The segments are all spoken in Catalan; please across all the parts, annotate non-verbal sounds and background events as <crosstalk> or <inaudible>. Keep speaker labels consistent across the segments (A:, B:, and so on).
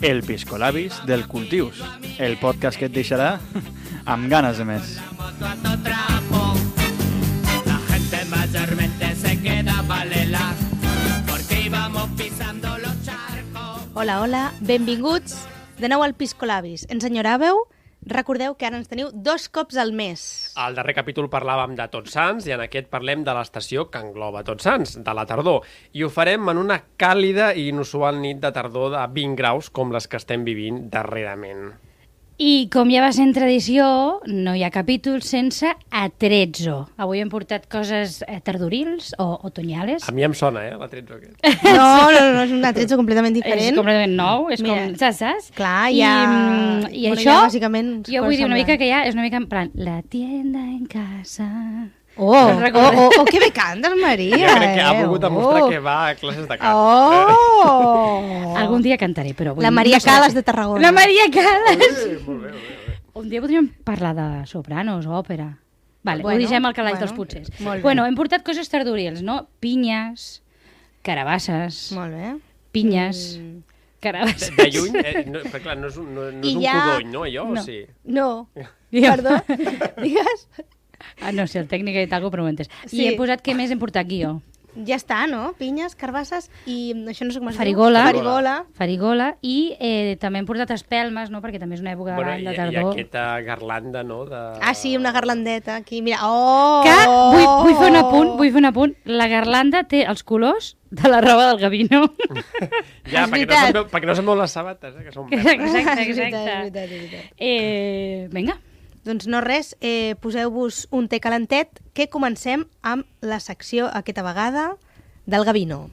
A: El Piscolabis del Cultius, el podcast que et deixarà <laughs> amb ganes de més.
B: La gente mayormente se queda valela, porque íbamos pisando los charcos.
C: Hola, hola, benvinguts de nou al Piscolabis. Ens enyoràveu? Recordeu que ara ens teniu dos cops al mes.
D: Al darrer capítol parlàvem de Tots Sants i en aquest parlem de l'estació que engloba Tots Sants, de la tardor. I ho farem en una càlida i inusual nit de tardor de 20 graus com les que estem vivint darrerament.
E: I com ja va ser en tradició, no hi ha capítol sense atrezzo. Avui hem portat coses eh, tardorils o otoñales.
D: A mi em sona, eh, la 13 aquest. <laughs>
C: No, no, no, és un atretzo completament
E: És
C: diferent.
E: completament nou, és
C: Mira,
E: com... Saps, saps?
C: Clar, hi ha...
E: I, mm, i
C: bueno,
E: això,
C: ha bàsicament
E: jo vull dir una mica que ja és una mica en plan, la tienda en casa...
C: Oh, oh, oh, oh, que bé cantes, Maria. <laughs>
D: Jo crec que ha
C: eh?
D: volgut demostrar
C: oh.
D: que va a classes de cant.
C: Oh! <laughs>
E: Algun dia cantaré, però... Vull
C: La Maria
E: no.
C: Calas de Tarragona.
E: La Maria Calas!
D: Eh, molt bé, molt bé.
E: Un dia podríem parlar de sopranos o òpera. Vale,
C: Bueno,
E: ho deixem al calaix
C: bueno,
E: dels potser. Bueno, hem portat coses tardorils, no? Pinyes, carabasses,
C: Molt bé.
E: pinyes,
C: Mm.
D: De,
E: carabasses.
D: de lluny, eh, no, però clar, no és un, no, no és un
C: ja-
D: codony, no, allò?
E: No.
D: O sí?
C: No, perdó, <laughs> digues.
E: Ah, no sé, el tècnic ha dit alguna cosa, però ho.
C: Sí.
E: I he posat, què més hem portat aquí jo?
C: Ja està, no? Pinyes, carbasses i això no sé com es
E: Farigola.
C: diu. Farigola.
E: Farigola i eh, també hem portat espelmes, no? perquè també és una època
D: Bueno, i,
E: de
D: i
E: tardor.
D: aquesta garlanda, no? De...
C: Ah, sí, una garlandeta aquí. Mira, oh!
E: Que vull, vull fer un apunt, vull fer un apunt. La garlanda té els colors de la roba del Gavino. <laughs>
D: Ja,
C: És
D: perquè no, se'n veu, perquè no se'n veu les sabates, eh, que són verdes.
E: exacte, <laughs>
C: És veritat, és
E: exacte.
C: veritat, és veritat.
E: Eh, vinga.
C: Doncs no res, eh, poseu-vos un té calentet que comencem amb la secció aquesta vegada del Gavino.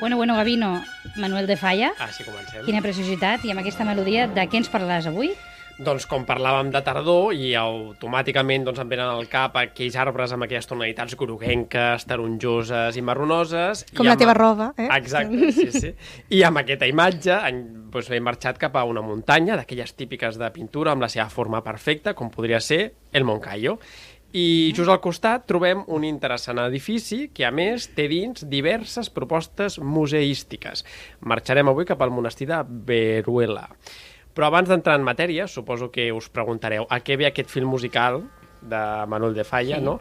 E: Bueno, bueno, Gavino, Manuel de Falla,
D: Ah, sí, comencem.
E: quina preciositat, i amb aquesta melodia, de què ens parlaràs avui?
D: Doncs com parlàvem de tardor i automàticament doncs, em venen al cap aquells arbres amb aquelles tonalitats groguenques, taronjoses i marronoses.
C: Com
D: i
C: la
D: amb-
C: teva roba, eh?
D: Exacte, sí, sí. I amb aquesta imatge en- doncs, he marxat cap a una muntanya d'aquelles típiques de pintura amb la seva forma perfecta, com podria ser el Moncayo. I just al costat trobem un interessant edifici que, a més, té dins diverses propostes museístiques. Marxarem avui cap al monestir de Veruela. Però abans d'entrar en matèria, suposo que us preguntareu a què ve aquest film musical de Manuel de Falla, sí. no?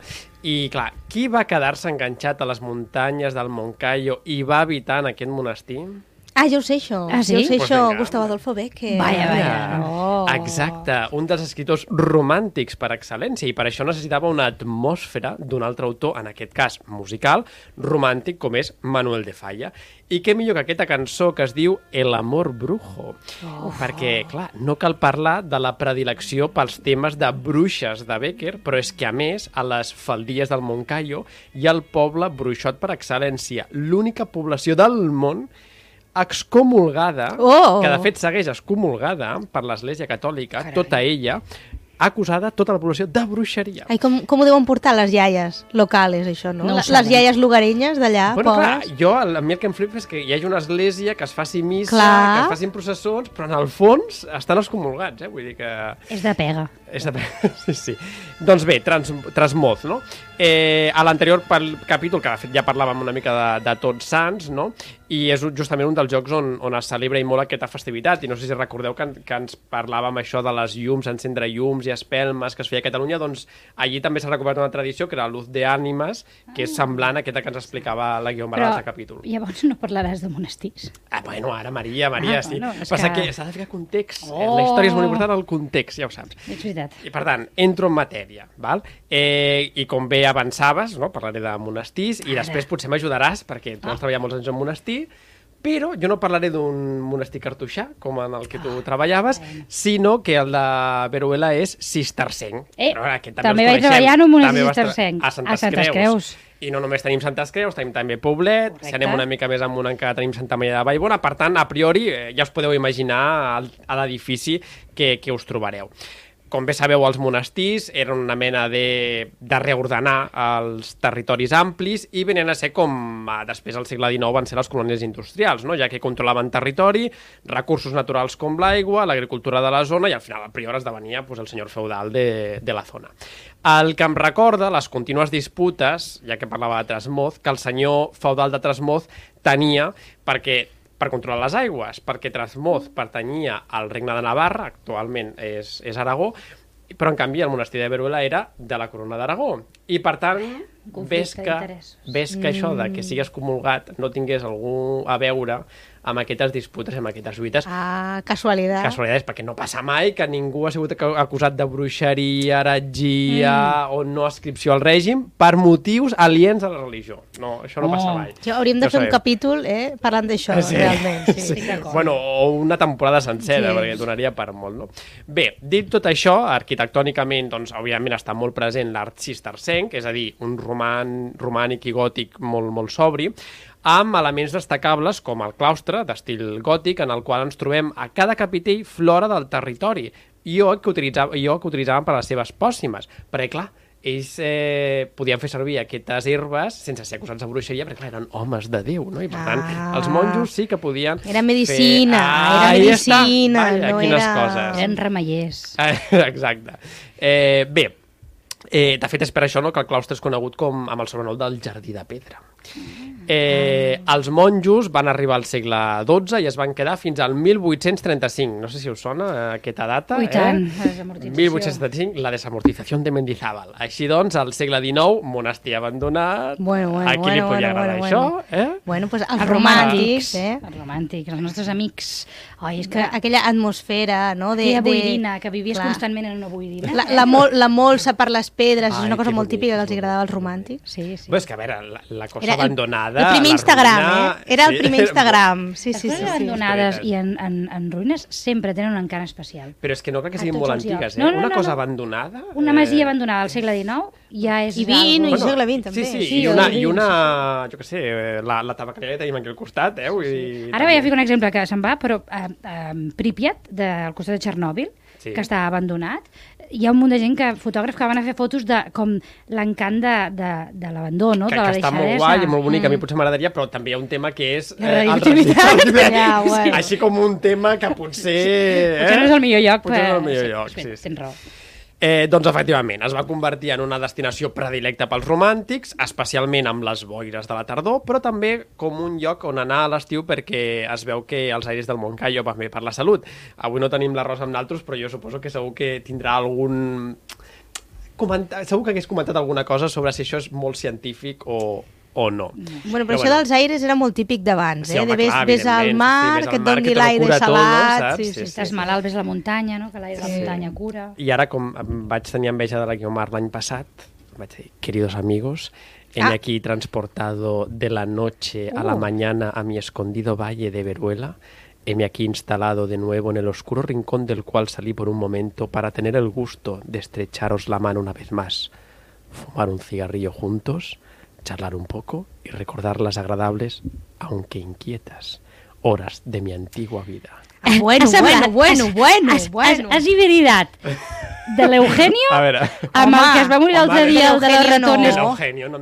D: I, clar, qui va quedar-se enganxat a les muntanyes del Moncayo i va habitar en aquest monestir?
C: Ah, jo ho sé, això.
E: Ah, sí?
C: Jo ho sé,
D: Pues
C: això,
D: vinga.
C: Gustavo Adolfo Becker.
E: Vaya, vaya.
C: Oh.
D: Exacte, un dels escriptors romàntics per excel·lència i per això necessitava una atmosfera d'un altre autor, en aquest cas musical, romàntic com és Manuel de Falla. I què millor que aquesta cançó que es diu El amor brujo. Oh. Perquè, clar, no cal parlar de la predilecció pels temes de bruixes de Becker, però és que, a més, a les faldilles del Moncayo hi ha el poble bruixot per excel·lència, l'única població del món excomulgada,
C: Oh!
D: que de fet segueix excomulgada per l'Església Catòlica, Carai. tota ella, acusada tota la població de bruixeria.
C: Ai, com, com ho deuen portar les iaies locals, això, no?
E: No
C: les
E: saben.
C: iaies lugarenyes d'allà,
D: Bueno, clar,
C: pobres.
D: jo, el- a mi el que em flipa és que hi hagi una església, que es faci missa,
C: Clar.
D: que es facin processons, però en el fons estan excomulgats, eh? Vull dir que...
E: És de pega.
D: És de... <laughs> sí, sí. Doncs bé, trans, Transmoz, no? Eh, a l'anterior capítol, que de fet ja parlàvem una mica de, de Tots Sants, no? I és justament un dels jocs on, on es celebra i molt aquesta festivitat. I no sé si recordeu que, que ens parlàvem això de les llums, encendre llums i espelmes que es feia a Catalunya, doncs allí també s'ha recuperat una tradició que era la luz de ànimes, que és semblant a aquesta que ens explicava la Barà
E: Però
D: al capítol.
E: llavors no parlaràs de monestirs.
D: Ah, bueno, ara, Maria, Maria,
E: Ah,
D: sí.
E: bueno,
D: Passa
E: que-
D: que, s'ha de ficar context.
E: Oh!
D: La història és molt important, el context, ja ho saps.
E: És veritat.
D: I per tant, entro en matèria, val? Eh, i com bé avançaves, no? parlaré de monestirs, i
E: Ara.
D: després potser m'ajudaràs, perquè tu has treballat molts anys en però jo no parlaré d'un monestir cartoixà, com en el que
E: Ah,
D: tu treballaves, sinó que el de Veruela és cistercenc.
E: Eh,
D: Però aquest
E: també
D: els
E: vaig treballar en un monestir
D: També
E: cistercenc,
D: A Santes,
E: a Santes
D: Creus.
E: Creus.
D: I no només tenim Santes Creus, tenim també Poblet,
E: Correcte.
D: si anem una mica més amunt encara tenim Santa Maria de Vallbona, per tant, a priori, eh, ja us podeu imaginar a l'edifici que, que us trobareu. Com bé sabeu, els monestirs eren una mena de, de reordenar els territoris amplis i venien a ser com eh, després al segle XIX van ser les colònies industrials, no? ja que controlaven territori, recursos naturals com l'aigua, l'agricultura de la zona i al final a priori esdevenia pues, el senyor feudal de, de la zona. El que em recorda les contínues disputes, ja que parlava de Trasmoz, que el senyor feudal de Trasmoz tenia perquè per controlar les aigües, perquè Trasmoz pertanyia al regne de Navarra, actualment és, és Aragó, però en canvi el monestir de Veruela era de la corona d'Aragó. I per tant,
E: Conflicte
D: ves que, ves que això de que sigues comulgat no tingués algú a veure amb aquestes disputes, amb aquestes lluites,
C: Ah, casualitat.
D: casualitats, perquè no passa mai que ningú ha sigut acu- acusat de bruixeria, heretgia mm. o no ascripció al règim per motius aliens a la religió. No, això no
E: Oh.
D: passa mai.
C: Jo, hauríem de
D: Ja
C: fer un
D: sabeu.
C: capítol eh, parlant d'això, realment. Sí.
E: Estic d'acord.
D: Bueno, o una temporada sencera,
C: Sí.
D: sí. perquè donaria per molt, no? Bé, dit tot això, arquitectònicament, doncs, òbviament està molt present l'art cistercenc, és a dir, un roman, romànic i gòtic molt, molt sobri, amb elements destacables com el claustre, d'estil gòtic, en el qual ens trobem a cada capitell flora del territori, i jo que, utilitzava, jo que utilitzaven per a les seves pòssimes, perquè, clar, ells eh, podien fer servir aquestes herbes sense ser acusats de bruixeria, perquè clar, eren homes de Déu, no? I per tant,
C: Ah.
D: els monjos sí que podien
C: Era medicina,
D: fer...
C: era
D: ahí està.
C: medicina,
D: Vaja,
C: no era-
D: coses.
E: Eren remeiers. <laughs>
D: Exacte. Eh, bé, eh, de fet és per això no, que el claustre és conegut com amb el sobrenom del jardí de pedra. Eh, els monjos van arribar al segle XII i es van quedar fins al 1835. No sé si us sona eh, aquesta data.
E: Ui, tant,
D: eh?
E: la desamortització.
D: 1875, la desamortització de Mendizábal. Així doncs, al segle XIX, monestir abandonat.
C: Bueno, bueno,
D: A qui li
C: bueno,
D: podia
C: bueno,
D: agradar
C: bueno,
D: això? Eh?
C: Bueno, pues els,
E: Els
C: romàntics, eh?
E: Els romàntics, els nostres amics. Ai, és
C: Que
E: que
C: aquella atmosfera, no? De,
E: aquella
C: de...
E: boirina, que vivies
C: Clar.
E: constantment en una boirina.
C: La, la, mol, la molsa per les pedres,
D: Ai,
C: és una cosa molt típica que els agradava als romàntics.
E: Sí, sí.
D: Bé, és que, a veure, la, la cosa
C: Era
D: abandonada...
C: el primer Instagram,
D: ruïna,
C: eh? Era el primer Instagram. Sí,
E: les <laughs>
C: sí, sí.
E: coses
C: sí.
E: abandonades
D: És
E: i en, en, en ruïnes sempre tenen un encant especial.
D: Però és que no crec que siguin molt antigues, eh?
E: No, no,
D: Una
E: no,
D: cosa
E: no.
D: abandonada...
E: Una masia abandonada al segle XIX ja és
C: I vint,
E: algo-
C: i segle XX, també.
D: Sí, sí,
E: Sí,
D: i, una, i una, jo què sé, eh, la, la tabacaria que tenim aquí al costat, eh? Vull dir,
E: Ara vaig a ficar un exemple que se'n va, però a, a Pripyat, de, al costat de Txernòbil,
D: Sí.
E: que està abandonat, hi ha un munt de gent, que fotògrafs, que van a fer fotos de com l'encant de, de, de l'abandó, no?
D: que,
E: de la
D: que està molt guai i molt bonic, a mi
E: Mm.
D: potser m'agradaria, però també hi ha un tema que és...
E: La
D: el
E: radioactivitat. <laughs>
C: Ja, bueno.
D: Així com un tema que potser...
E: Potser no és el millor lloc.
D: Potser no és el millor
E: sí,
D: lloc,
E: sí,
D: sí, sí.
E: Tens raó.
D: Eh, doncs efectivament, es va convertir en una destinació predilecta pels romàntics, especialment amb les boires de la tardor, però també com un lloc on anar a l'estiu perquè es veu que els aires del Moncayo van bé per la salut. Avui no tenim l'arròs amb naltros, però jo suposo que segur que tindrà algun... Comenta... Segur que hagués comentat alguna cosa sobre si això és molt científic o, o no.
C: Bueno, però això dels aires era molt típic d'abans,
D: Sí,
C: eh?
D: home,
C: de ves,
D: clar,
C: ves al mar,
D: sí, sí, ves
C: que et doni l'aire
D: cura tot, no?
C: salat...
D: Saps?
C: Sí,
D: Sí,
C: sí,
D: sí.
C: sí.
E: Estàs malalt, ves a la muntanya, no? que l'aire de la muntanya cura.
D: I ara, com vaig tenir enveja de la Guiomar l'any passat, vaig dir, queridos amigos, he
C: Ah.
D: aquí transportado de la noche a la
E: Uh.
D: mañana a mi escondido valle de Veruela, heme aquí instalado de nuevo en el oscuro rincón del cual salí por un momento para tener el gusto de estrecharos la mano una vez más, fumar un cigarrillo juntos, charlar un poco y recordar las agradables, aunque inquietas, horas de mi antigua vida.
C: Ah, <laughs> bueno,
E: Has hablat-
C: bueno,
E: has-
C: bueno,
E: has,
C: bueno.
E: Has, has hiberidat de l'Eugenio amb el
C: Home,
E: que es va morir l'altre dia, el de
C: no.
E: ratones.
D: No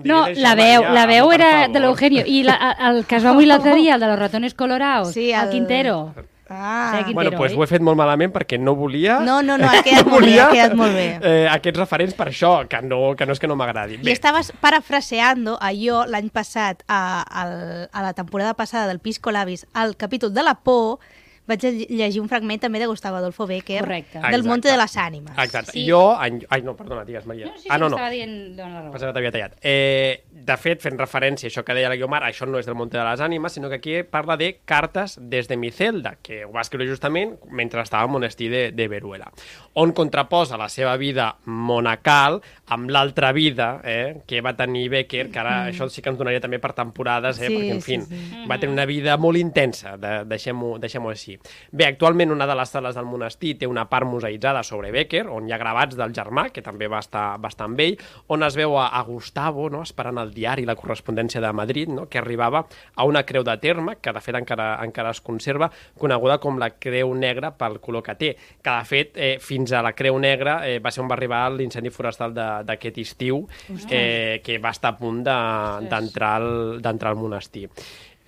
E: No,
D: diguis
E: la veu, la veu era de l'Eugenio. I la, el que es va morir <laughs> l'altre dia, el de los ratones colorados,
C: Sí,
E: el
C: el-
E: Quintero.
C: Ah.
E: Seguim.
D: Bueno, doncs
E: oi?
D: ho he fet molt malament perquè no volia...
C: No, no, no, ha <laughs> quedat molt bé, ha quedat molt bé.
D: Eh, aquests referents per això, que no, que no és que no m'agradi.
C: I estaves parafraseando allò l'any passat, a, al, a la temporada passada del Pisco Labis, al capítol de la por, vaig llegir un fragment també de Gustavo Adolfo Becker,
E: Correcte.
C: del
D: Exacte.
C: Monte de les Ànimes.
D: Exacte.
E: Sí.
D: Jo... En... Ai, no, perdona, digues, Maria.
E: No, sí, sí,
D: ah, no, no.
E: estava dient... Dona la raó.
D: Pensava que t'havia tallat. Eh, de fet, fent referència a això que deia la Guiomar, això no és del Monte de les Ànimes, sinó que aquí parla de cartes des de mi celda, que ho va escriure justament mentre estava al monestir de, de Veruela, on contraposa la seva vida monacal amb l'altra vida eh, que va tenir Becker, que ara mm. això sí que ens donaria també per temporades, eh,
C: Sí,
D: perquè, en
C: sí,
D: fi,
C: sí.
D: va tenir una vida molt intensa, de, deixem-ho deixem així. Bé, actualment una de les sales del monestir té una part museïtzada sobre Becker, on hi ha gravats del germà, que també va estar, va estar amb ell, on es veu a, a Gustavo, no?, esperant el diari, la correspondència de Madrid, no?, que arribava a una creu de terme, que de fet encara, encara es conserva, coneguda com la Creu Negra pel color que té, que de fet eh, fins a la Creu Negra eh, va ser on va arribar l'incendi forestal de- d'aquest estiu, eh, que va estar a punt de- d'entrar al, d'entrar al monestir.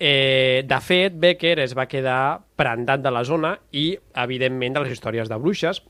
D: Eh, de fet, Becker es va quedar prendat de la zona i, evidentment, de les històries de bruixes,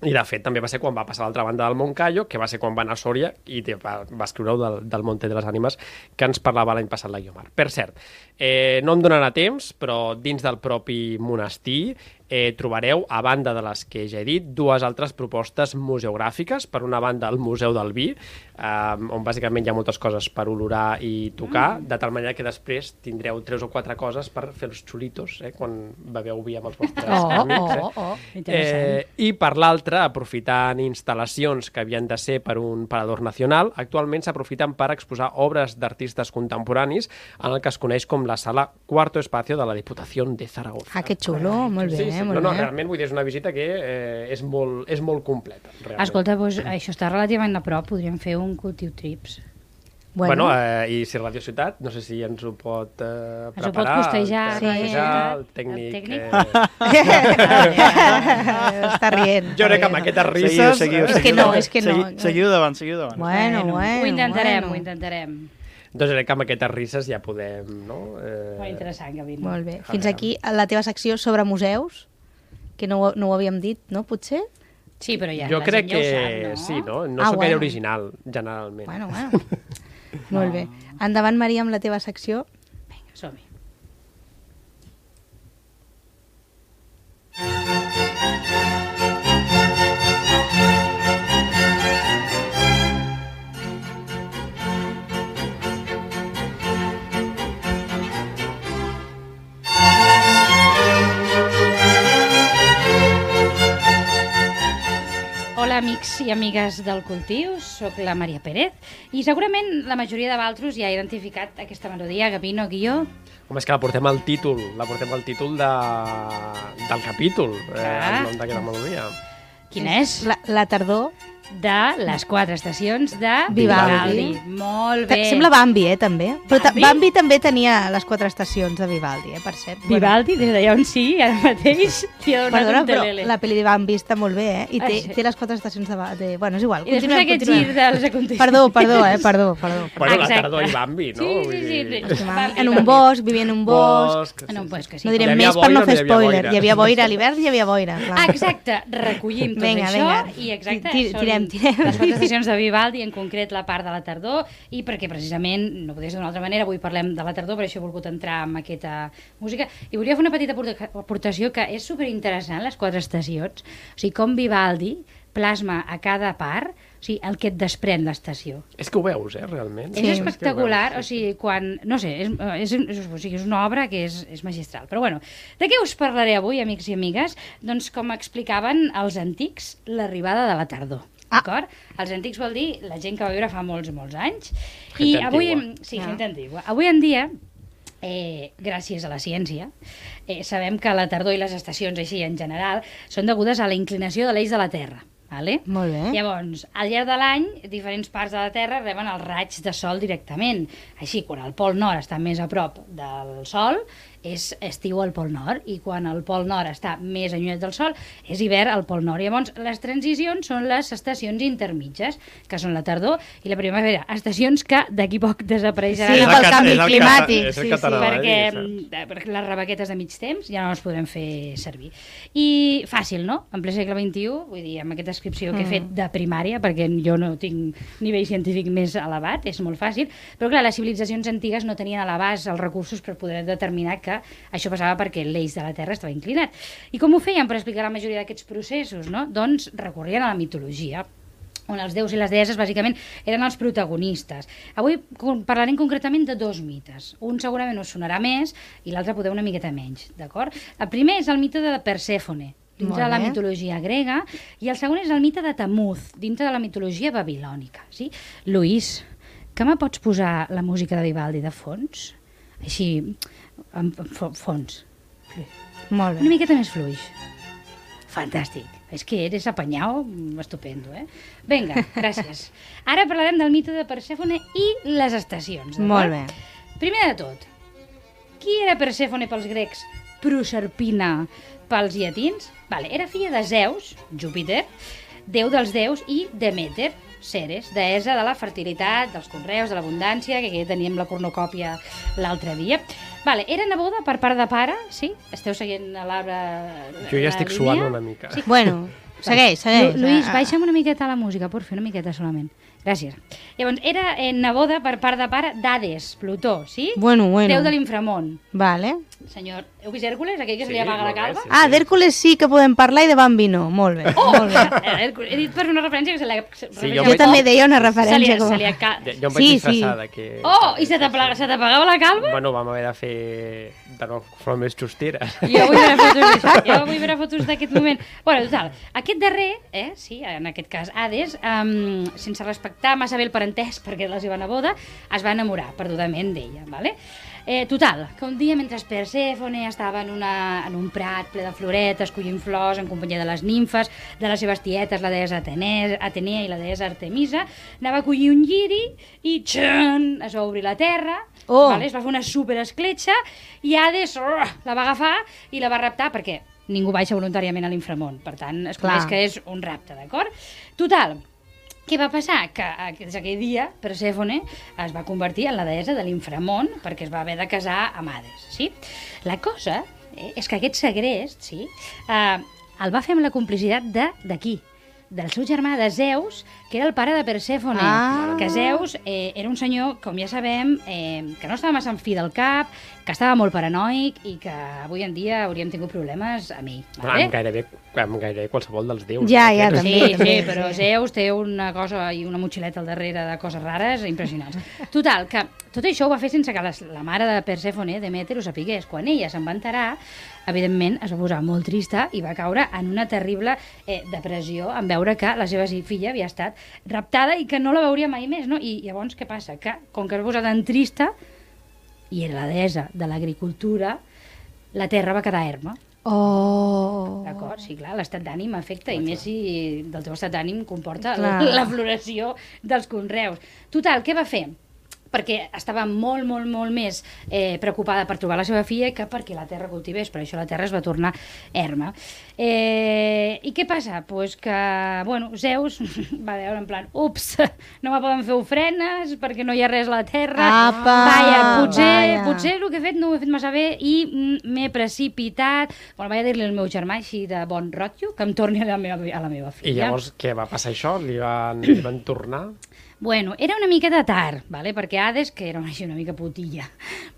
D: i de fet també va ser quan va passar a l'altra banda del Moncayo, que va ser quan va anar a Sòria i va, va escriure del, del Monte de les Ànimes que ens parlava l'any passat la Guiomar. Per cert, eh, no em donarà temps, però dins del propi monestir eh, trobareu, a banda de les que ja he dit, dues altres propostes museogràfiques. Per una banda, el Museu del Vi, eh, on bàsicament hi ha moltes coses per olorar i tocar, de tal manera que després tindreu tres o quatre coses per fer els xulitos, eh, quan beveu vi amb els vostres
E: Oh,
D: amics. Eh?
E: oh, oh, interessant.
D: Eh, I per l'altra, aprofitant instal·lacions que havien de ser per un parador nacional, actualment s'aprofiten per exposar obres d'artistes contemporanis en el que es coneix com la sala Cuarto Espacio de la Diputació de Zaragoza.
C: Ah, que xulo, molt bé,
D: Sí, sí.
C: Molt
D: No, no,
C: bé.
D: realment vull dir, és una visita que eh, és, molt, és molt completa. Realment.
E: Escolta, doncs, això està relativament a prop, podríem fer un cultiu trips.
D: Bueno, bueno eh, i si Ràdio Ciutat, no sé si ens ho pot eh,
E: Ens ho pot
D: preparar.
E: costejar,
D: el,
C: Ràdio
D: costejar, el tècnic.
E: el tècnic.
D: Eh, <laughs>
C: Està rient.
D: jo crec que amb aquestes risses...
A: Seguiu, seguiu,
C: És que
A: seguiu
C: no, és que no.
A: Segui- Seguiu davant, seguiu davant.
C: Bueno, bueno,
E: Ho intentarem,
C: bueno.
E: ho intentarem.
D: Doncs crec que amb aquestes risses ja podem, no? Eh,
E: Molt interessant, Gavin.
C: Molt bé. Fins aquí la teva secció sobre museus, que no, ho- no ho havíem dit, no, potser?
E: Sí, però ja
D: jo
E: la
D: crec
E: gent ja ho
D: que
E: sap, no?
D: sí, no? No
C: Ah,
D: sóc gaire
C: bueno.
D: original, generalment.
C: Bueno, bueno. <laughs> Molt bé. Endavant, Maria, amb la teva secció.
E: Vinga, som-hi. Amics i amigues del cultiu, sóc la Maria Pérez i segurament la majoria de vosaltres ja ha identificat aquesta melodia, Gavino Guió.
D: Home, és que la portem al títol, la portem al títol de... del capítol, eh, el nom d'aquesta melodia.
E: Quina és?
C: La, la tardor.
E: De les quatre estacions de
C: Vivaldi.
E: Molt
C: Ta-
E: bé.
C: Sembla Bambi, eh, també. Però
E: Bambi?
C: Bambi també tenia les quatre estacions de Vivaldi, eh, per cert.
E: Vivaldi, des d'allà on sigui, ara mateix, t'hi ha
C: Bueno,
E: donat
C: perdona,
E: un
C: però
E: telele.
C: la pel·li de Bambi està molt bé, eh? I
E: Ah,
C: té,
E: sí.
C: té les quatre estacions de, de... Bueno, és igual.
E: I després
C: continuem,
E: aquest
C: continuem.
E: gir dels aconteixements.
C: Perdó, perdó, eh? Perdó, perdó.
D: Bueno, la
E: Exacte.
D: tardor i Bambi, no?
E: Sí, sí, sí.
D: dir-
E: sí.
C: Bambi, en un bosc, vivia en un bosc...
D: Bosc,
E: Ah, no,
D: sí.
E: pues que sí.
C: No direm més per no
D: boira o
C: fer
D: no havia
C: spoiler. Hi havia boira a l'hivern i hi havia boira. clar.
E: Ah, exacte, recollim tot
C: Vinga,
E: això
C: vinga.
E: i exacte,
C: Ti-
E: són
C: tirem, tirem.
E: les <laughs> quatre estacions de Vivaldi, en concret la part de la tardor, i perquè precisament, no podria ser d'una altra manera, avui parlem de la tardor, per això he volgut entrar amb aquesta música, i volia fer una petita aporta- aportació que és superinteressant, les quatre estacions, o sigui, com Vivaldi plasma a cada part o sigui, el que et desprèn l'estació.
D: És que ho veus, eh, realment.
E: És espectacular, o sigui, quan... No sé, és, és, és, o sigui, és una obra que és, és magistral. Però bueno, de què us parlaré avui, amics i amigues? Doncs com explicaven els antics, l'arribada de la tardor.
C: Ah.
E: D'acord? Els antics vol dir la gent que va viure fa molts molts anys.
D: Gent
E: I avui,
D: antigua.
E: sí,
C: Ah.
E: gent antigua. Avui en dia, eh, gràcies a la ciència, eh, sabem que la tardor i les estacions així en general són degudes a la inclinació de l'eix de la Terra. Vale?
C: Molt bé.
E: Llavors, al llarg de l'any, diferents parts de la Terra reben els raigs de sol directament. Així, quan el pol nord està més a prop del sol, és estiu al pol nord, i quan el pol nord està més allunyat del sol, és hivern al pol nord. Llavors, les transicions són les estacions intermitges, que són la tardor i la primavera, estacions que d'aquí poc desapareixeran.
C: Sí,
D: És el
C: pel canvi
D: és el
C: climàtic.
D: és el
C: Sí, sí.
D: català, eh,
E: perquè, mm, perquè les rebequetes de mig temps ja no les podrem fer servir. I fàcil, no? En ple segle XXI, vull dir, amb aquestes descripció que he fet de primària, perquè jo no tinc nivell científic més elevat, és molt fàcil, però clar, les civilitzacions antigues no tenien a l'abast els recursos per poder determinar que això passava perquè l'eix de la Terra estava inclinat. I com ho feien per explicar la majoria d'aquests processos? No? Doncs recorrien a la mitologia on els déus i les deeses bàsicament eren els protagonistes. Avui parlarem concretament de dos mites. Un segurament us sonarà més i l'altre poder una miqueta menys, d'acord? El primer és el mite de Persèfone, dintre
C: Molt
E: de la mitologia grega, i el segon és el mite de Tamuz, dintre de la mitologia babilònica. Sí? Lluís, que me pots posar la música de Vivaldi de fons? Així, amb, amb fo- fons.
C: Molt
E: Una
C: bé.
E: miqueta més fluix. Fantàstic. És que eres apanyau estupendo, eh? Vinga, <laughs> gràcies. Ara parlarem del mite de Persèfone i les estacions.
C: Molt bé.
E: Primer de tot, qui era Persèfone pels grecs? Proserpina pels llatins? Vale, era filla de Zeus, Júpiter, déu dels déus, i Demeter, Ceres, deessa de la fertilitat, dels conreus, de l'abundància, que aquí teníem la cornucòpia l'altre dia. Vale, era neboda per part de pare, sí? Esteu seguint a l'arbre...
D: Jo ja
E: la
D: estic
E: línia?
D: suant una mica.
E: Sí.
C: Bueno, segueix, segueix.
E: Lu Lluís,
C: Ah, ah.
E: baixa'm una miqueta la música, por fer una miqueta solament. Gràcies. Llavors, era eh, neboda per part de pare d'Hades, Plutó, sí?
C: Bueno, bueno.
E: Déu de l'inframont.
C: Vale.
E: Senyor, heu vist Hèrcules, aquell que se
D: Sí,
E: li apaga la
D: molt bé,
E: calva?
D: sí.
C: Ah, d'Hèrcules sí que podem parlar i de Bambi no. Molt bé.
E: Oh!
C: Molt bé. <laughs>
E: He dit per fer una referència que se li...
D: Sí,
E: referència
D: jo
C: Jo també deia una
E: Se li,
C: referència.
E: se
C: com...
E: li aca...
D: Jo em vaig
C: Sí,
D: disfressar
C: sí.
D: que...
E: Oh, i se t'apagava la calva?
D: Bueno, vam haver de fer de nou forma més justera.
E: Jo vull veure fotos d'això. <laughs> Jo vull veure fotos d'aquest moment. Bueno, total, aquest darrer, eh, sí, en aquest cas Hades, um, sense respectar massa bé el parentès perquè la seva neboda, es va enamorar perdudament d'ella, vale? Eh, total, que un dia mentre Persèfone estava en, una, en un prat ple de floretes, collint flors en companyia de les nimfes, de les seves tietes, la deessa Atenea, Atenea i la deessa Artemisa, anava a collir un lliri i txan, es va obrir la terra,
C: Oh.
E: vale? es va fer una superescletxa i Hades oh, la va agafar i la va raptar perquè ningú baixa voluntàriament a l'inframont, per tant es
C: Clar.
E: coneix que és un rapte, d'acord? Total, què va passar? Que eh, des d'aquell dia Persèfone es va convertir en la deessa de l'inframont perquè es va haver de casar amb Hades, sí? La cosa eh, és que aquest segrest, sí, eh, el va fer amb la complicitat de d'aquí, del seu germà de Zeus, que era el pare de Persèfone.
C: Ah.
E: Que Zeus eh, era un senyor, com ja sabem, eh, que no estava massa en fi del cap, que estava molt paranoic i que avui en dia hauríem tingut problemes amb ell.
D: Vale? Amb, gairebé, amb gairebé qualsevol dels déus.
C: Ja, ja,
D: Aquests-
C: també.
E: Sí, sí, però Zeus té una cosa i una motxileta al darrere de coses rares impressionants. Total, que tot això ho va fer sense que les, la mare de Persèfone, Demeter, ho sapigués. Quan ella se'n va enterar, evidentment es va posar molt trista i va caure en una terrible eh, depressió en veure que la seva filla havia estat raptada i que no la veuria mai més, no? I llavors què passa? Que com que es va posar tan trista i era la deessa de l'agricultura, la terra va quedar erma.
C: Oh.
E: D'acord, sí, clar, l'estat d'ànim afecta, i més si del teu estat d'ànim comporta la,
C: Clar.
E: la floració dels conreus. Total, què va fer? Perquè estava molt, molt, molt més eh, preocupada per trobar la seva filla que perquè la terra cultivés, per això la terra es va tornar erma. Eh, I què passa? Pues que, bueno, Zeus <laughs> va veure en plan, ups, no me poden fer ofrenes perquè no hi ha res a la terra,
C: Apa,
E: Vaja, potser,
C: vaja.
E: potser el que he fet no ho he fet massa bé i mm, m'he precipitat. Bueno, vaig a dir-li al meu germà així de bon rotllo que em torni a la meva, a la meva filla.
D: I llavors què va passar això? Li van, li van tornar?
E: Bueno, era una mica de tard, vale? perquè Hades, que era així una mica putilla,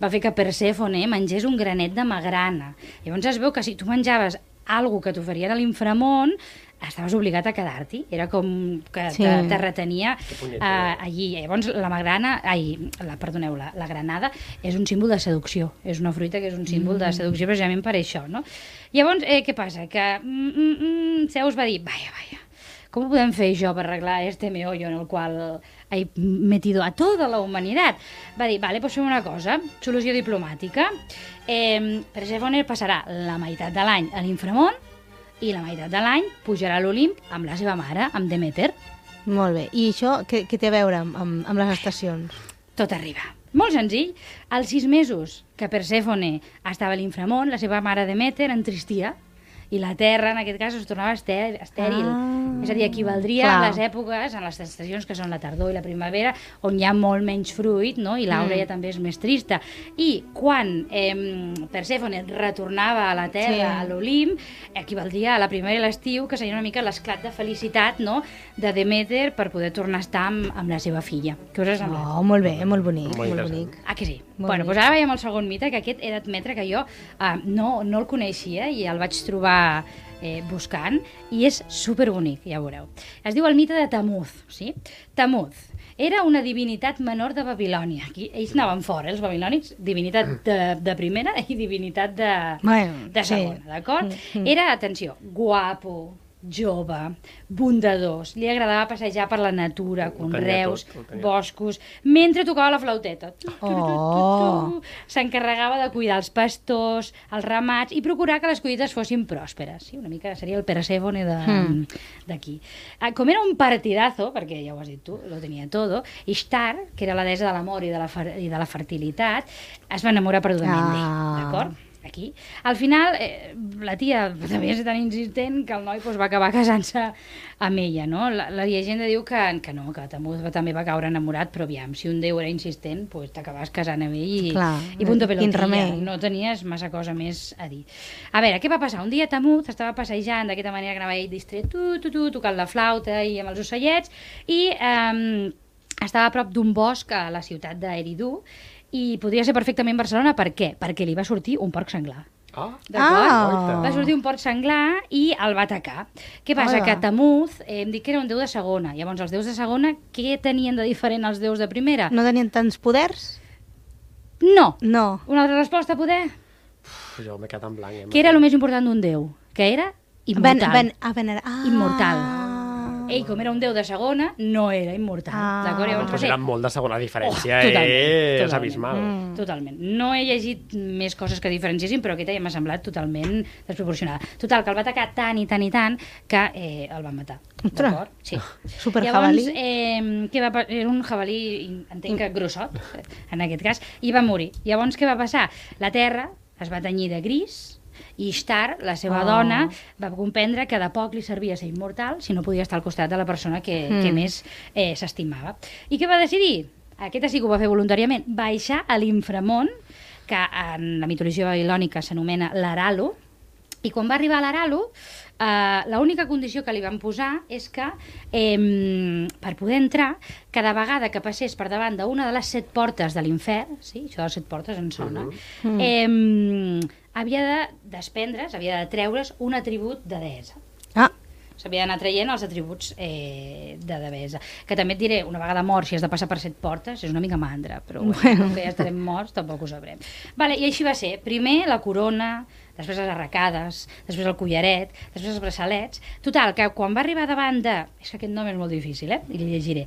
E: va fer que Persèfone mengés un granet de magrana. Llavors es veu que si tu menjaves algo que t'oferien a l'inframont, estaves obligat a quedar-t'hi. Era com que
C: Sí.
E: te, te retenia uh, allí. Llavors la magrana, ai, la, perdoneu, la, la granada és un símbol de seducció. És una fruita que és un símbol
C: Mm.
E: de seducció precisament per això, no? Llavors, eh, què passa? Que mm, mm, mm, Zeus va dir, vaja, vaja, ¿Cómo podem fer això per arreglar este meollo en el qual he metido a tota la humanitat? Va dir, vale, pues fem una cosa, solució diplomàtica. Eh, Persèfone passarà la meitat de l'any a l'inframont i la meitat de l'any pujarà a l'Olimp amb la seva mare, amb Demeter.
C: Molt bé. I això què, què té a veure amb, amb, amb les estacions?
E: Tot arriba. Molt senzill. Als sis mesos que Persèfone estava a l'inframont, la seva mare Demeter entristia i la terra, en aquest cas, es tornava estè- estèril.
C: Ah,
E: és a dir, equivaldria
C: clar.
E: a les èpoques, en les estacions que són la tardor i la primavera, on hi ha molt menys fruit, no? i l'aura
C: Mm.
E: ja també és més trista. I quan eh, Persèfone retornava a la terra,
C: Sí.
E: a l'Olimp, equivaldria a la primavera i l'estiu, que seria una mica l'esclat de felicitat no? de Demeter per poder tornar a estar amb, amb la seva filla. Què us ha semblat?
C: Oh, molt bé, molt bonic,
D: Molt
C: molt, bonic.
E: Ah, que sí?
C: Molt
E: bueno, doncs ara veiem el segon mite, que aquest he d'admetre que jo uh, no, no el coneixia i el vaig trobar eh, buscant, i és superbonic, ja ho veureu. Es diu el mite de Tamuz, sí? Tamuz era una divinitat menor de Babilònia. Aquí, ells anaven fora, eh, els babilònics, divinitat de, de primera i divinitat de,
C: Bueno,
E: de
C: sí.
E: segona, d'acord? Era, atenció, guapo, jove, bondadós, li agradava passejar per la natura, conreus,
D: tot, tenia.
E: boscos, mentre tocava la flauteta.
C: Oh.
E: S'encarregava de cuidar els pastors, els ramats i procurar que les collites fossin pròsperes. Sí, una mica seria el Perséfone
C: Hmm.
E: de- d'aquí. Ah, Com era un partidazo, perquè ja ho has dit tu, lo tenia todo, Ishtar, que era la deessa de l'amor i, de la fer- i de la fertilitat, es va enamorar perdudament
C: Ah.
E: d'ell, d'acord? Aquí. Al final, eh, la tia <laughs> també és tan insistent que el noi doncs, va acabar casant-se amb ella, no? La, la llegenda diu que, que no, que Tamuz va, també va caure enamorat, però aviam, si un déu era insistent, doncs t'acabaves casant amb ell i,
C: Clar,
E: i punto
C: quin
E: pelotilla. No tenies massa cosa més a dir. A veure, què va passar? Un dia Tamuz estava passejant d'aquesta manera que anava ell distret, tu, tu, tu, tocant la flauta i amb els ocellets, i eh, estava a prop d'un bosc a la ciutat d'Eridu, i podria ser perfectament Barcelona, per què? Perquè li va sortir un porc senglar.
D: Ah,
E: D'acord?
C: Ah.
E: Va sortir un porc senglar i el va atacar. Què passa?
C: Hola.
E: Que Tamuz, eh, hem dit que era un déu de segona. Llavors, els déus de segona, què tenien de diferent als déus de primera?
C: No tenien tants poders?
E: No.
C: No.
E: Una altra resposta, poder?
D: uf, jo m'he quedat en blanc. Eh,
E: Què era el més important d'un déu? Que era immortal.
C: Ven, ven, a venerar. Ah.
E: Immortal. Ell, com era un déu de segona, no era immortal.
C: Ah.
E: D'acord? Llavors ser...
D: era molt de segona diferència,
E: Oh, totalment,
D: eh? És
E: totalment.
D: abismal.
C: Mm.
E: Totalment. No he llegit més coses que diferenciessin, però aquesta ja m'ha semblat totalment desproporcionada. Total, que el va atacar tant i tant i tant que eh, el va matar.
C: Ostres.
E: D'acord? Sí.
C: Super
E: Llavors,
C: jabalí.
E: eh, què va, era un jabalí, entenc que grossot, en aquest cas, i va morir. Llavors, què va passar? La terra es va tenyir de gris, i Ishtar, la seva
C: Oh.
E: dona, va comprendre que de poc li servia ser immortal si no podia estar al costat de la persona que,
C: Mm.
E: que més eh, s'estimava. I què va decidir? Aquesta sí que ho va fer voluntàriament, baixar a l'inframont, que en la mitologia babilònica s'anomena l'Aralu, i quan va arribar a l'Aralu, eh, l'única condició que li van posar és que eh, per poder entrar, cada vegada que passés per davant d'una de les set portes de l'infern, sí, això de les set portes en sona,
C: Mm.
E: eh, havia de desprendre's, havia de treure's un atribut de deessa.
C: Ah,
E: S'havia d'anar traient els atributs eh, de devesa. Que també et diré, una vegada mort, si has de passar per set portes, és una mica mandra, però bueno, que ja estarem morts, tampoc ho sabrem. Vale, I així va ser. Primer la corona, després les arracades, després el collaret, després els braçalets... Total, que quan va arribar davant de... És que aquest nom és molt difícil, eh? I li llegiré.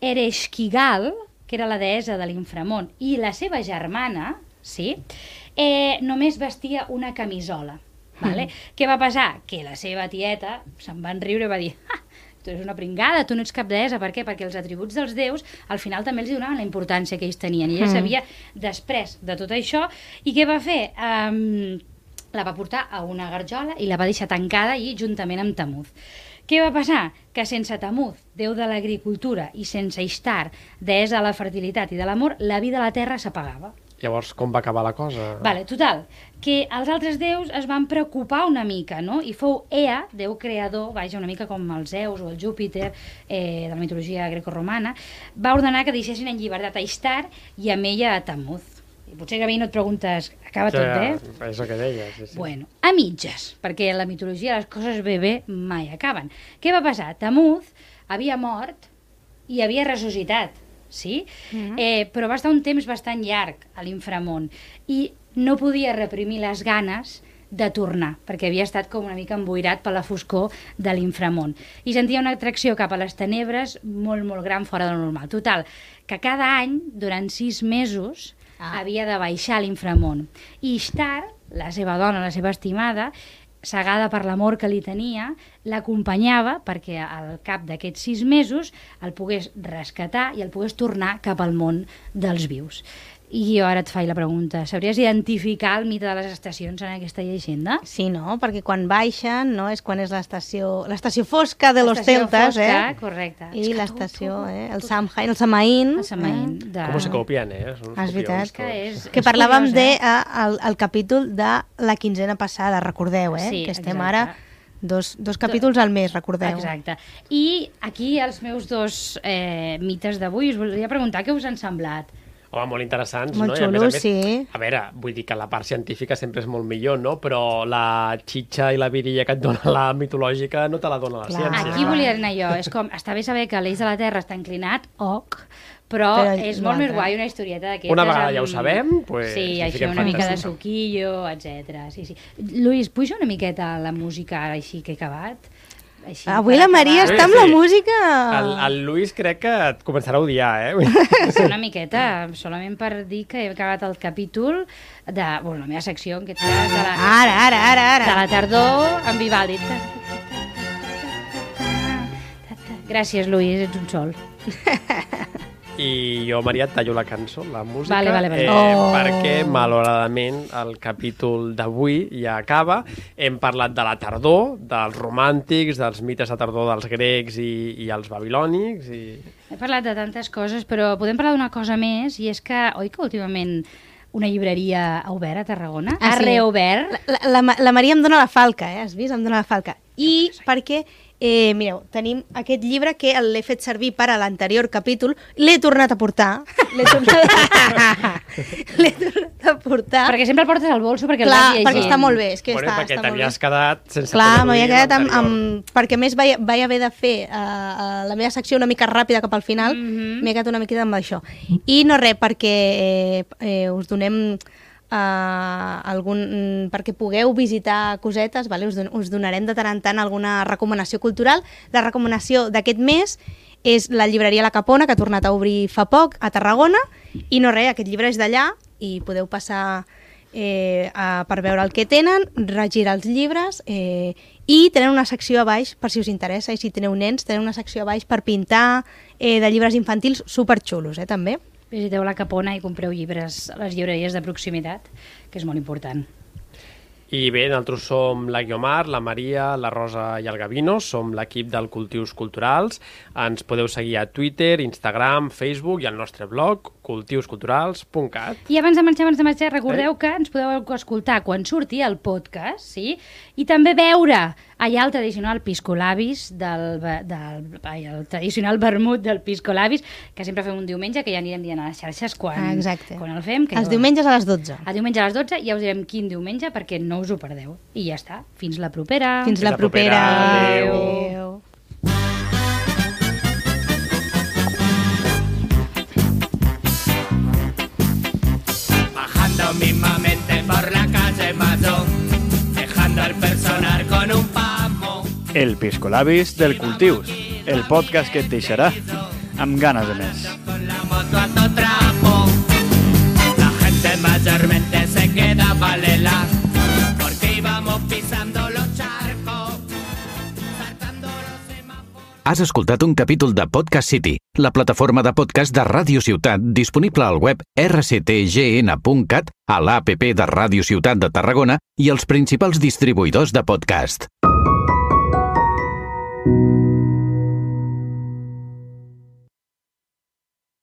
E: Ereshkigal, que era la deessa de l'inframont, i la seva germana, sí, eh, només vestia una camisola. Vale? Què va passar? Que la seva tieta se'n van riure i va dir ah, tu eres una pringada, tu no ets cap deessa. Per què? Perquè els atributs dels déus al final també els donaven la importància que ells tenien. I ella
C: Mm.
E: s'havia després de tot això. I què va fer? Um, la va portar a una garjola i la va deixar tancada i juntament amb Tamuz. Què va passar? Que sense Tamuz, déu de l'agricultura, i sense Ishtar, deessa de la fertilitat i de l'amor, la vida a la terra s'apagava.
D: Llavors, com va acabar la cosa?
E: Vale, total, que els altres déus es van preocupar una mica, no? I fou Ea, déu creador, vaja, una mica com el Zeus o el Júpiter eh, de la mitologia grecorromana, va ordenar que deixessin en llibertat a Ishtar i amb ella a Tamuz. I potser que a mi no et preguntes, acaba tot bé?
D: És el que deies, sí, sí.
E: Bueno, a mitges, perquè en la mitologia les coses bé bé mai acaben. Què va passar? Tamuz havia mort i havia ressuscitat, sí?
C: Mhm.
E: eh, però va estar un temps bastant llarg a l'inframont i no podia reprimir les ganes de tornar, perquè havia estat com una mica emboirat per la foscor de l'inframont. I sentia una atracció cap a les tenebres molt, molt gran fora de lo normal. Total, que cada any, durant sis mesos,
C: Ah.
E: havia de baixar a l'inframont. I Ishtar, la seva dona, la seva estimada, cegada per l'amor que li tenia, l'acompanyava perquè al cap d'aquests sis mesos el pogués rescatar i el pogués tornar cap al món dels vius. I jo ara et faig la pregunta. Sabries identificar el mite de les estacions en aquesta llegenda?
C: Sí, no? Perquè quan baixen, no? És quan és l'estació l'estació fosca de los
E: L'estació
C: celtas,
E: fosca,
C: eh?
E: correcte. És
C: I l'estació, eh? El. Samhain, el Samaín.
E: El Samaín.
C: Eh?
E: De...
D: Com se copien, eh?
C: Ah, és veritat.
E: Que és,
C: Que
E: és
C: parlàvem de
E: eh?
C: eh, el, el capítol de la quinzena passada, recordeu, eh?
E: Sí,
C: que estem
E: exacte.
C: ara dos, dos capítols al mes, recordeu.
E: Exacte. I aquí els meus dos eh, mites d'avui us volia preguntar què us han semblat.
D: Home, molt interessants,
C: Molt
D: no? I a més a més,
C: sí.
D: A veure, vull dir que la part científica sempre és molt millor, no? Però la xitxa i la virilla que et dona la mitològica no te la dona la
C: Clar.
D: ciència.
E: Aquí volia anar jo. És com, està bé saber que l'eix de la Terra està inclinat, ok, però,
C: Però
E: és molt més guai una historieta d'aquestes.
D: Una vegada
E: amb-
D: ja ho sabem, pues,
E: Sí, així una mica de suquillo, etc. Sí, sí. Lluís, puja una miqueta la música així que he acabat. Així,
C: Avui la Maria
E: acabar.
C: està amb
D: Sí,
C: la
D: sí.
C: música...
D: El, el Lluís crec que et començarà a odiar, eh? <laughs>
E: Sí, una miqueta, solament per dir que he acabat el capítol de... Bueno, la meva secció, en aquest cas, de la,
C: Ara, ara, ara,
E: de
C: ara.
E: la tardor amb Vivaldi. Gràcies, Lluís, ets un sol. <laughs>
D: I jo, Maria, et tallo la cançó, la música,
E: Vale, vale, vale.
D: Eh,
C: Oh.
D: perquè, malauradament, el capítol d'avui ja acaba. Hem parlat de la tardor, dels romàntics, dels mites de tardor dels grecs i, i els babilònics, i...
E: He parlat de tantes coses, però podem parlar d'una cosa més, i és que, oi que últimament una llibreria ha obert a Tarragona?
C: Ah,
E: ha
C: sí.
E: reobert?
C: La, la, la, Maria em dona la falca, eh? Has vist? Em dona la falca. I perquè, eh, mireu, tenim aquest llibre que l'he fet servir per a l'anterior capítol, l'he tornat a portar. L'he tornat, <laughs> l'he tornat a portar.
E: Perquè sempre el portes al bolso perquè el
C: Clar,
E: llegint.
C: perquè està molt bé. És que
D: bueno,
C: està,
D: perquè t'havies quedat sense
C: Clar, m'havia quedat amb, amb... Perquè a més vaig, vaig haver de fer uh, uh, la meva secció una mica ràpida cap al final, mm. -hmm. m'he quedat una miqueta amb això. I no res, perquè eh, eh, us donem uh, algun... perquè pugueu visitar cosetes, vale? us, don, us donarem de tant en tant alguna recomanació cultural. La recomanació d'aquest mes és la llibreria La Capona, que ha tornat a obrir fa poc a Tarragona, i no res, aquest llibre és d'allà i podeu passar eh, a, per veure el que tenen, regirar els llibres eh, i tenen una secció a baix per si us interessa i si teniu nens, tenen una secció a baix per pintar eh, de llibres infantils superxulos, eh, també.
E: Visiteu la Capona i compreu llibres a les llibreries de proximitat, que és molt important.
D: I bé, nosaltres som la Guiomar, la Maria, la Rosa i el Gavino, som l'equip del Cultius Culturals. Ens podeu seguir a Twitter, Instagram, Facebook i al nostre blog cultiusculturals.cat.
E: I abans de marxar, abans de marxar, recordeu que ens podeu escoltar quan surti el podcast, sí? I també veure allà el tradicional piscolabis, del, del, ai, el tradicional vermut del piscolabis, que sempre fem un diumenge, que ja anirem dient a les xarxes quan,
C: Ah, exacte.
E: quan el fem. Que
C: Els
E: jo-
C: diumenges a les 12.
E: El diumenge a les 12 ja us direm quin diumenge perquè no us ho perdeu. I ja està. Fins la propera.
C: Fins la
D: la propera.
C: propera.
D: Adéu.
C: Adéu.
A: El Piscolabis del Cultius, el podcast que et deixarà amb ganes de més.
B: La gente mayormente se queda valela, porque íbamos pisando los charcos.
F: Has escoltat un capítol de Podcast City, la plataforma de podcast de Ràdio Ciutat disponible al web rctgn.cat, a l'APP de Ràdio Ciutat de Tarragona i els principals distribuïdors de podcast. thank you